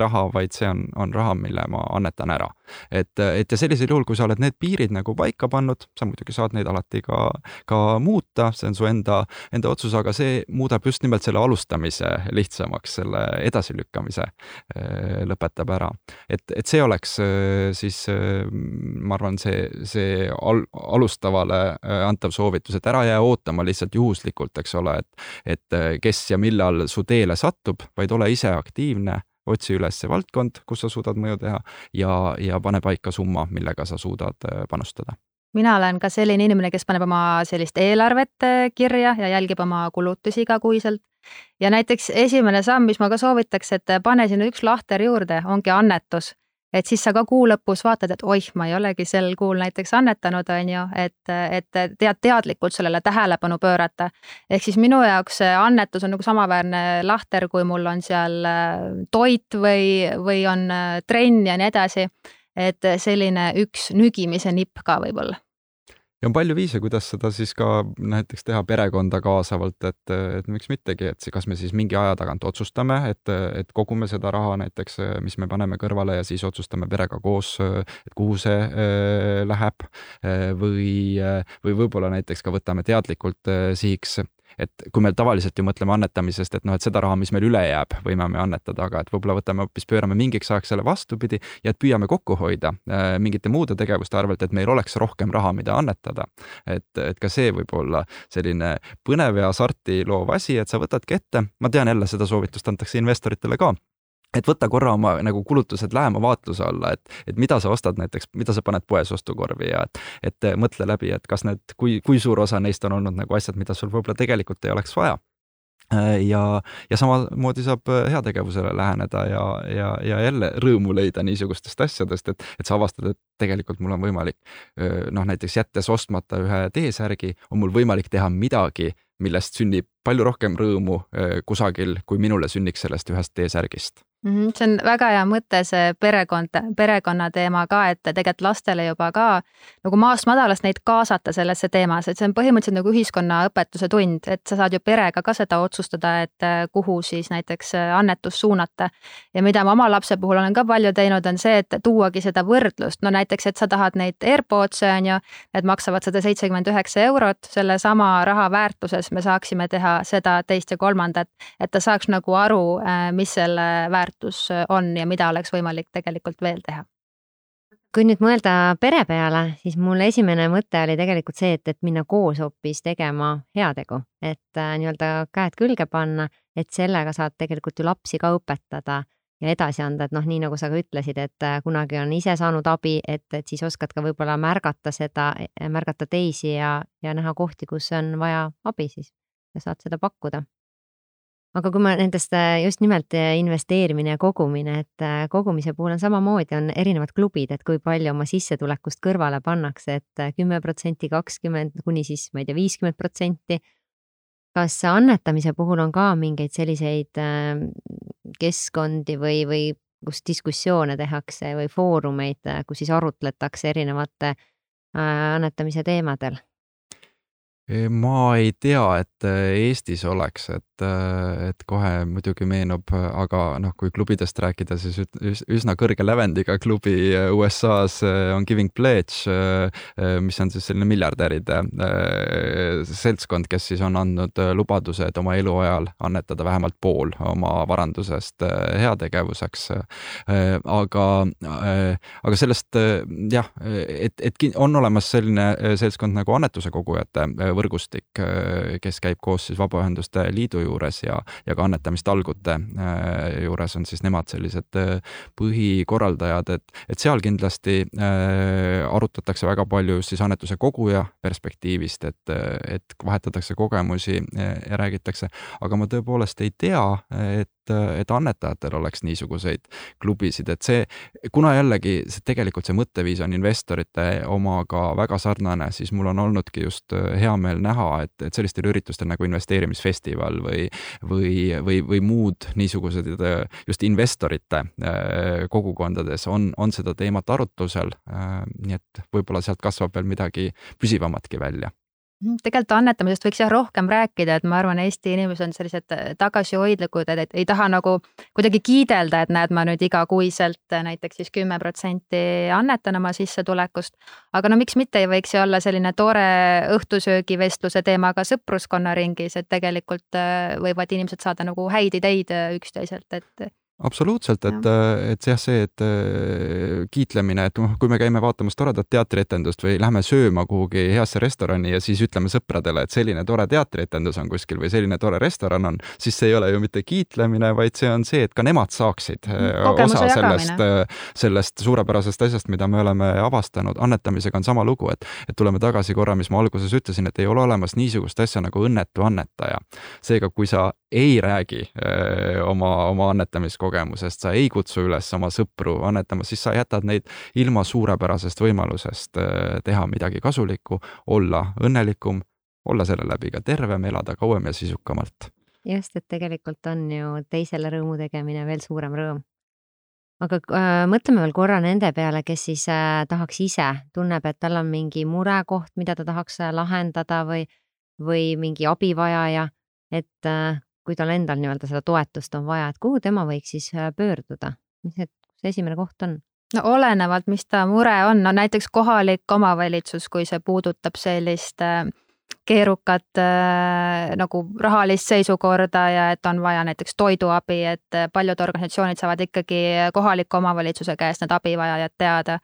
raha, vaid see on, on raha, mille ma annetan ära. et, et ja sellisel juhul, kui sa oled need piirid nagu paika pannud, sa muidugi saad neid alati ka, ka muuta, see on su enda, enda otsus, aga see muudab just nimelt selle alustamise lihtsamaks, selle edasilükkamise eh, lõpetab ära. et, et see oleks eh, siis, eh, ma arvan, see, see al, alustavale antav soovitus, et ära jää ootama lihtsalt juhuslikult, eks ole, et, et kes ja millal su teele satub, vaid ole ise aktiivne otsi üles see valdkond, kus sa suudad mõju teha ja, ja pane paika summa, millega sa suudad äh, panustada mina olen ka selline inimene, kes paneb oma sellist eelarvet äh, kirja ja jälgib oma kulutusi igakuiselt. ja näiteks esimene samm, mis ma ka soovitaks, et pane sinna üks lahter juurde, ongi annetus et siis sa ka kuu lõpus vaatad, et oih, ma ei olegi sel kuul näiteks annetanud, on ju, et, et tead teadlikult sellele tähelepanu pöörata. ehk siis minu jaoks see annetus on nagu samaväärne lahter, kui mul on seal äh, toit või, või on äh, trenn ja nii edasi. et selline üks nügimise nipp ka võib-olla ja on palju viise, kuidas seda siis ka näiteks teha perekonda kaasavalt, et, et miks mittegi, et kas me siis mingi aja tagant otsustame, et, et kogume seda raha näiteks, mis me paneme kõrvale ja siis otsustame perega koos, et kuhu see äh, läheb. Või, või võib-olla näiteks ka võtame teadlikult äh, sihiks et kui me tavaliselt ju mõtleme annetamisest, et noh, et seda raha, mis meil üle jääb, võime me annetada, aga et võib-olla võtame hoopis, pöörame mingiks ajaks selle vastupidi ja et püüame kokku hoida äh, mingite muude tegevuste arvelt, et meil oleks rohkem raha, mida annetada. et, et ka see võib olla selline põnev ja hasarti loov asi, et sa võtadki ette, ma tean jälle seda soovitust antakse investoritele ka et võta korra oma nagu kulutused lähema vaatluse alla, et, et mida sa ostad näiteks, mida sa paned poes ostukorvi ja et, et mõtle läbi, et kas need, kui, kui suur osa neist on olnud nagu asjad, mida sul võib-olla tegelikult ei oleks vaja. Ja, ja samamoodi saab heategevusele läheneda ja, ja, ja jälle rõõmu leida niisugustest asjadest, et, et sa avastad, et tegelikult mul on võimalik noh, näiteks jättes ostmata ühe T-särgi, on mul võimalik teha midagi, millest sünnib palju rohkem rõõmu kusagil, kui minule sünniks sellest ühest T-särgist. -hmm. see on väga hea mõte, see perekond, perekonna teema ka, et tegelikult lastele juba ka nagu maast madalast neid kaasata sellesse teemasse, et see on põhimõtteliselt nagu ühiskonnaõpetuse tund, et sa saad ju perega ka seda otsustada, et äh, kuhu siis näiteks äh, annetust suunata. ja mida ma oma lapse puhul olen ka palju teinud, on see, et tuuagi seda võrdlust, no näiteks, et sa tahad neid AirPods'e on ju, need maksavad sada seitsekümmend üheksa eurot, sellesama raha väärtuses me saaksime teha seda, teist ja kolmandat, et ta saaks nagu aru, äh, mis selle väärtus väärtus on ja mida oleks võimalik tegelikult veel teha? kui nüüd mõelda pere peale, siis mul esimene mõte oli tegelikult see, et, et minna koos hoopis tegema heategu, et äh, nii-öelda käed külge panna, et sellega saad tegelikult ju lapsi ka õpetada ja edasi anda, et noh, nii nagu sa ka ütlesid, et äh, kunagi on ise saanud abi, et, et siis oskad ka võib-olla märgata seda, märgata teisi ja, ja näha kohti, kus on vaja abi siis ja saad seda pakkuda aga kui ma nendest äh, just nimelt äh, investeerimine ja kogumine, et äh, kogumise puhul on samamoodi, on erinevad klubid, et kui palju oma sissetulekust kõrvale pannakse, et kümme protsenti, kakskümmend kuni siis ma ei tea, viiskümmend protsenti. kas annetamise puhul on ka mingeid selliseid keskkondi või, või kus diskussioone tehakse või foorumeid, kus siis arutletakse erinevate annetamise teemadel? Ma ei tea, et Eestis oleks, et et, et kohe muidugi meenub, aga noh, kui klubidest rääkida, siis üsna kõrge lävendiga klubi USA-s on Giving Pledge, mis on siis selline miljardäride seltskond, kes siis on andnud lubaduse, et oma eluajal annetada vähemalt pool oma varandusest heategevuseks. aga, aga sellest jah, et, et on olemas selline seltskond nagu annetuse kogujate võrgustik, kes käib koos siis Vabaühenduste Liidu juures ja, ja ka annetamistalgute juures on siis nemad sellised põhikorraldajad, et, et seal kindlasti arutatakse väga palju just siis annetuse koguja perspektiivist, et, et vahetatakse kogemusi ja räägitakse, aga ma tõepoolest ei tea, et et annetajatel oleks niisuguseid klubisid, et see, kuna jällegi see tegelikult see mõtteviis on investorite omaga väga sarnane, siis mul on olnudki just hea meel näha, et, et sellistel üritustel nagu investeerimisfestival või, või, või, või muud niisugused just investorite kogukondades on, on seda teemat arutlusel. nii et võib-olla sealt kasvab veel midagi püsivamatki välja tegelikult annetamisest võiks jah rohkem rääkida, et ma arvan, Eesti inimesed on sellised äh, tagasihoidlikud, et ei taha nagu kuidagi kiidelda, et näed, ma nüüd igakuiselt äh, näiteks siis kümme protsenti annetan oma sissetulekust. aga no miks mitte ei võiks see olla selline tore õhtusöögivestluse teema ka sõpruskonna ringis, et tegelikult äh, võivad inimesed saada nagu häid ideid üksteiselt, et absoluutselt, et, äh, et jah, see, et äh, kiitlemine, et noh, kui me käime vaatamas toredat teatrietendust või lähme sööma kuhugi heasse restorani ja siis ütleme sõpradele, et selline tore teatrietendus on kuskil või selline tore restoran on, siis see ei ole ju mitte kiitlemine, vaid see on see, et ka nemad saaksid äh, Kogemuse osa sellest, sellest suurepärasest asjast, mida me oleme avastanud. annetamisega on sama lugu, et, et tuleme tagasi korra, mis ma alguses ütlesin, et ei ole olemas niisugust asja nagu õnnetu annetaja. seega, kui sa ei räägi öö, oma, oma annetamiskogemusest, kogemusest, sa ei kutsu üles oma sõpru annetama, siis sa jätad neid ilma suurepärasest võimalusest äh, teha midagi kasulikku, olla õnnelikum, olla selle läbi ka tervem, elada kauem ja sisukamalt. just, et tegelikult on ju teisele rõõmu tegemine veel suurem rõõm. aga äh, mõtleme veel korra nende peale, kes siis äh, tahaks ise, tunneb, et tal on mingi murekoht, mida ta tahaks äh, lahendada või, või mingi abivajaja, et äh, kui tal endal nii-öelda seda toetust on vaja, et kuhu tema võiks siis äh, pöörduda, mis need, see esimene koht on? no olenevalt, mis ta mure on, no näiteks kohalik omavalitsus, kui see puudutab sellist äh, keerukat äh, nagu rahalist seisukorda ja et on vaja näiteks toiduabi, et äh, paljud organisatsioonid saavad ikkagi kohaliku omavalitsuse käest need abivajajad teada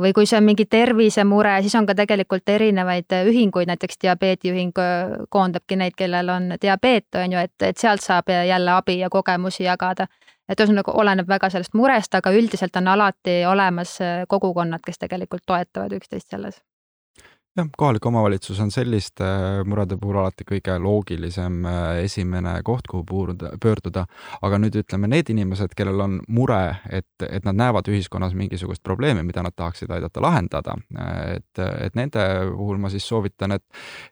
või kui see on mingi tervisemure, siis on ka tegelikult erinevaid äh, ühinguid, näiteks diabeediühing äh, koondabki neid, kellel on diabeet, on ju, et, et sealt saab jälle abi ja kogemusi jagada. et ühesõnaga oleneb väga sellest murest, aga üldiselt on alati olemas äh, kogukonnad, kes tegelikult toetavad üksteist selles jah, kohalik omavalitsus on selliste äh, murede puhul alati kõige loogilisem äh, esimene koht, kuhu puuruda, pöörduda. aga nüüd ütleme, need inimesed, kellel on mure, et, et nad näevad ühiskonnas mingisugust probleemi, mida nad tahaksid aidata lahendada, et, et nende puhul ma siis soovitan, et,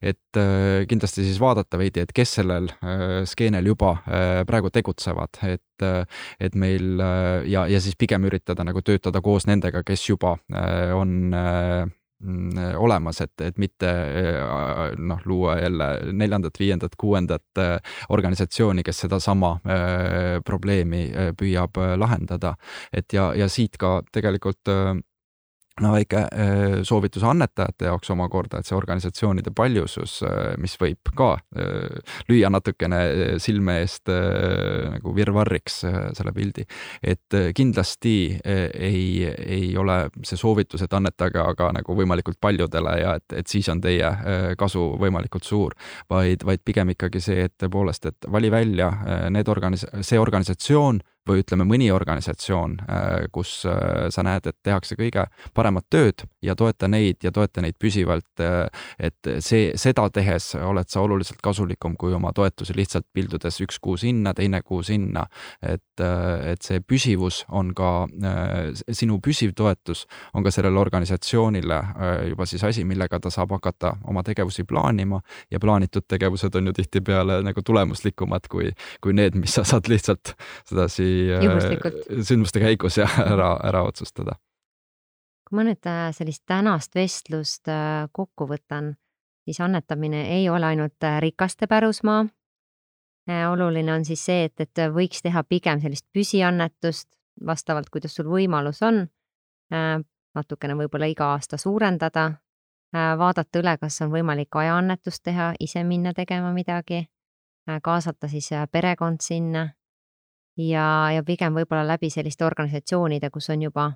et äh, kindlasti siis vaadata veidi, et kes sellel skeenel juba praegu tegutsevad, et et meil ja, ja siis pigem üritada nagu töötada koos nendega, kes juba on olemas, et, et mitte äh, noh, luua jälle neljandat, viiendat, kuuendat äh, organisatsiooni, kes sedasama äh, probleemi püüab lahendada. et ja, ja siit ka tegelikult no väike äh, soovitus annetajate jaoks omakorda, et see organisatsioonide paljusus, äh, mis võib ka äh, lüüa natukene silme eest nagu virvarriks selle pildi, et kindlasti ei, ei ole see soovitus, et annetage aga nagu võimalikult paljudele ja et, et siis on teie kasu võimalikult suur, vaid, vaid pigem ikkagi see, et tõepoolest, et vali välja need organis-, see organisatsioon, või ütleme, mõni organisatsioon, äh, kus äh, sa näed, et tehakse kõige paremat tööd ja toeta neid ja toeta neid püsivalt. Äh, et see, seda tehes oled sa oluliselt kasulikum kui oma toetusi lihtsalt pildudes üks kuu sinna, teine kuu sinna. et, et see püsivus on ka, sinu püsiv toetus on ka sellele organisatsioonile juba siis asi, millega ta saab hakata oma tegevusi plaanima ja plaanitud tegevused on ju tihtipeale nagu tulemuslikumad kui, kui need, mis sa saad lihtsalt sedasi Juhuslikult. sündmuste käigus ja ära, ära otsustada. kui ma nüüd äh, sellist tänast vestlust äh, kokku võtan, siis annetamine ei ole ainult äh, rikaste pärusmaa. oluline on siis see, et, et võiks teha pigem sellist püsiannetust vastavalt, kuidas sul võimalus on. natukene võib-olla iga aasta suurendada, vaadata üle, kas on võimalik ajaannetust teha, ise minna tegema midagi, kaasata siis perekond sinna ja, ja pigem võib-olla läbi selliste organisatsioonide, kus on juba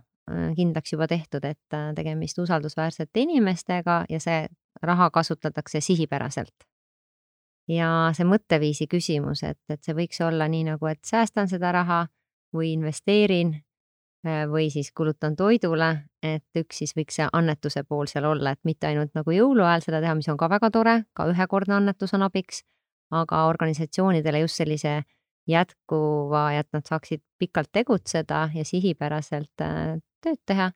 kindlaks juba tehtud, et tegemist usaldusväärsete inimestega ja see raha kasutatakse sihipäraselt. Ja see mõtteviisi küsimus, et, et see võiks olla nii nagu, et säästan seda raha või investeerin äh, või siis kulutan toidule, et üks siis võiks see annetuse pool seal olla, et mitte ainult nagu jõuluajal seda teha, mis on ka väga tore, ka ühekordne annetus on abiks, aga organisatsioonidele just sellise jätkuva ja et nad saaksid pikalt tegutseda ja sihipäraselt äh, tööd teha,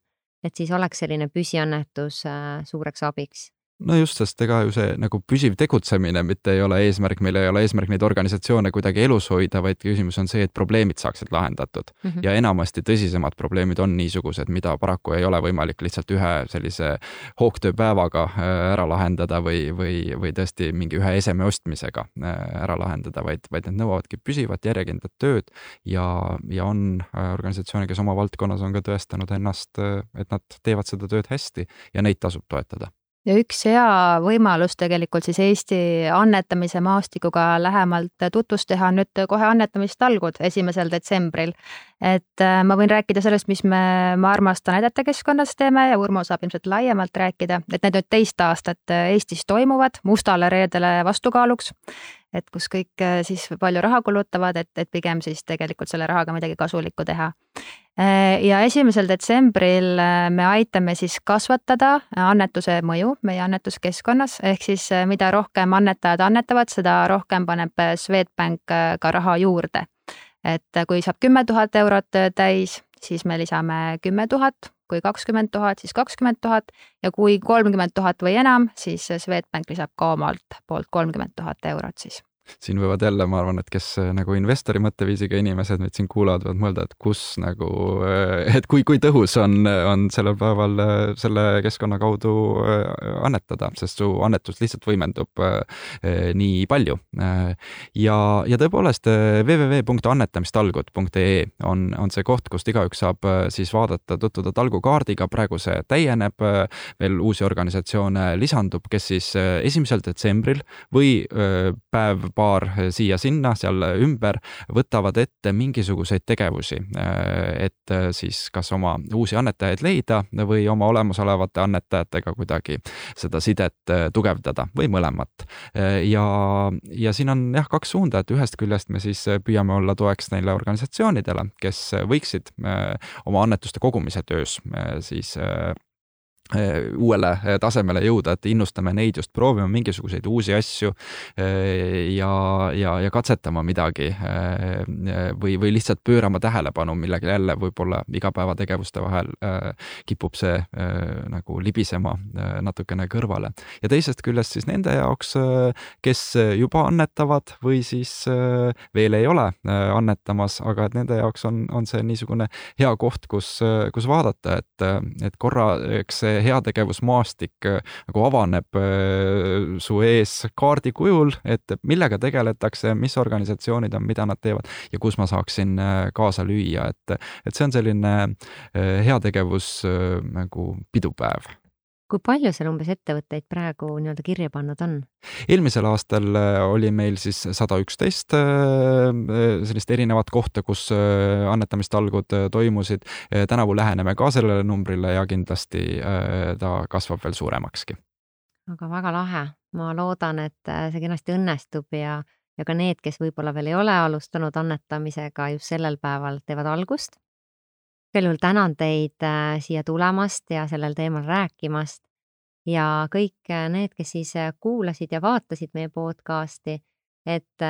et siis oleks selline püsiannetus äh, suureks abiks no just, sest ega ju see nagu püsiv tegutsemine mitte ei ole eesmärk, meil ei ole eesmärk neid organisatsioone kuidagi elus hoida, vaid küsimus on see, et probleemid saaksid lahendatud mm. -hmm. ja enamasti tõsisemad probleemid on niisugused, mida paraku ei ole võimalik lihtsalt ühe sellise hoogtööpäevaga äh, ära lahendada või, või, või tõesti mingi ühe eseme ostmisega äh, ära lahendada, vaid, vaid need nõuavadki püsivat järjekindlat tööd ja, ja on äh, organisatsioone, kes oma valdkonnas on ka tõestanud ennast, et nad teevad seda tööd hästi ja neid tasub toetada ja üks hea võimalus tegelikult siis Eesti annetamise maastikuga lähemalt tutvust teha on nüüd kohe annetamistalgud esimesel detsembril. et äh, ma võin rääkida sellest, mis me Ma armastan aidata keskkonnas teeme ja Urmo saab ilmselt laiemalt rääkida, et need nüüd teist aastat Eestis toimuvad mustale reedele vastukaaluks et kus kõik äh, siis palju raha kulutavad, et, et pigem siis tegelikult selle rahaga midagi kasulikku teha. Äh, ja esimesel detsembril äh, me aitame siis kasvatada annetuse mõju meie annetuskeskkonnas, ehk siis mida rohkem annetajad annetavad, seda rohkem paneb Swedbank ka raha juurde. et kui saab kümme tuhat eurot täis, siis me lisame kümme tuhat, kui kakskümmend tuhat, siis kakskümmend tuhat ja kui kolmkümmend tuhat või enam, siis Swedbank lisab ka omalt poolt kolmkümmend tuhat eurot siis siin võivad jälle, ma arvan, et kes äh, nagu investori mõtteviisiga inimesed meid siin kuulavad, võivad mõelda, et kus nagu, äh, et kui, kui tõhus on, on sellel päeval äh, selle keskkonna kaudu annetada, sest su annetus lihtsalt võimendub nii palju. ja, ja tõepoolest www.annetamistalgud.ee on, on see koht, kust igaüks saab siis vaadata, tutvuda talgukaardiga, praegu see täieneb, veel uusi organisatsioone lisandub, kes siis esimesel detsembril või päev paar siia-sinna seal ümber, võtavad ette mingisuguseid tegevusi, et siis kas oma uusi annetajaid leida või oma olemasolevate annetajatega kuidagi seda sidet tugevdada või mõlemat. ja, ja siin on jah, kaks suunda, et ühest küljest me siis püüame olla toeks neile organisatsioonidele, kes võiksid oma annetuste kogumise töös siis uuele eh, tasemele jõuda, et innustame neid just proovima mingisuguseid uusi asju eh, ja, ja, ja katsetama midagi või, või lihtsalt pöörama tähelepanu millegi jälle võib-olla igapäevategevuste vahel kipub see nagu libisema natukene kõrvale. ja teisest küljest siis nende jaoks, kes juba annetavad või siis veel ei ole annetamas, aga et nende jaoks on, on see niisugune hea koht, kus, kus vaadata, et, et korra, eks see heategevusmaastik äh, nagu avaneb äh, su ees kaardi kujul, et millega tegeletakse, mis organisatsioonid on, mida nad teevad ja kus ma saaksin äh, kaasa lüüa, et, et see on selline heategevus nagu pidupäev kui palju seal umbes ettevõtteid praegu nii-öelda kirja pannud on? eelmisel aastal äh, oli meil siis sada üksteist äh, sellist erinevat kohta, kus äh, annetamistalgud toimusid. tänavu läheneme ka sellele numbrile ja kindlasti ta kasvab veel suuremakski. aga väga lahe, ma loodan, et see kenasti õnnestub ja, ja ka need, kes võib-olla veel ei ole alustanud annetamisega, just sellel päeval teevad algust igal juhul tänan teid äh, siia tulemast ja sellel teemal rääkimast ja kõik äh, need, kes siis äh, kuulasid ja vaatasid meie podcasti, et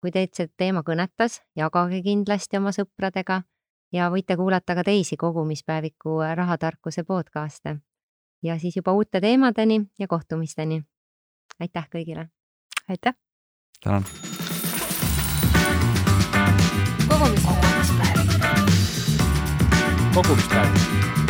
kui teid see teema kõnetas, jagage kindlasti oma sõpradega ja võite kuulata ka teisi kogumispäeviku rahatarkuse podcast'e. ja siis juba uute teemadeni ja kohtumisteni. aitäh kõigile! aitäh! tänan! Kogumispäev kogumispäev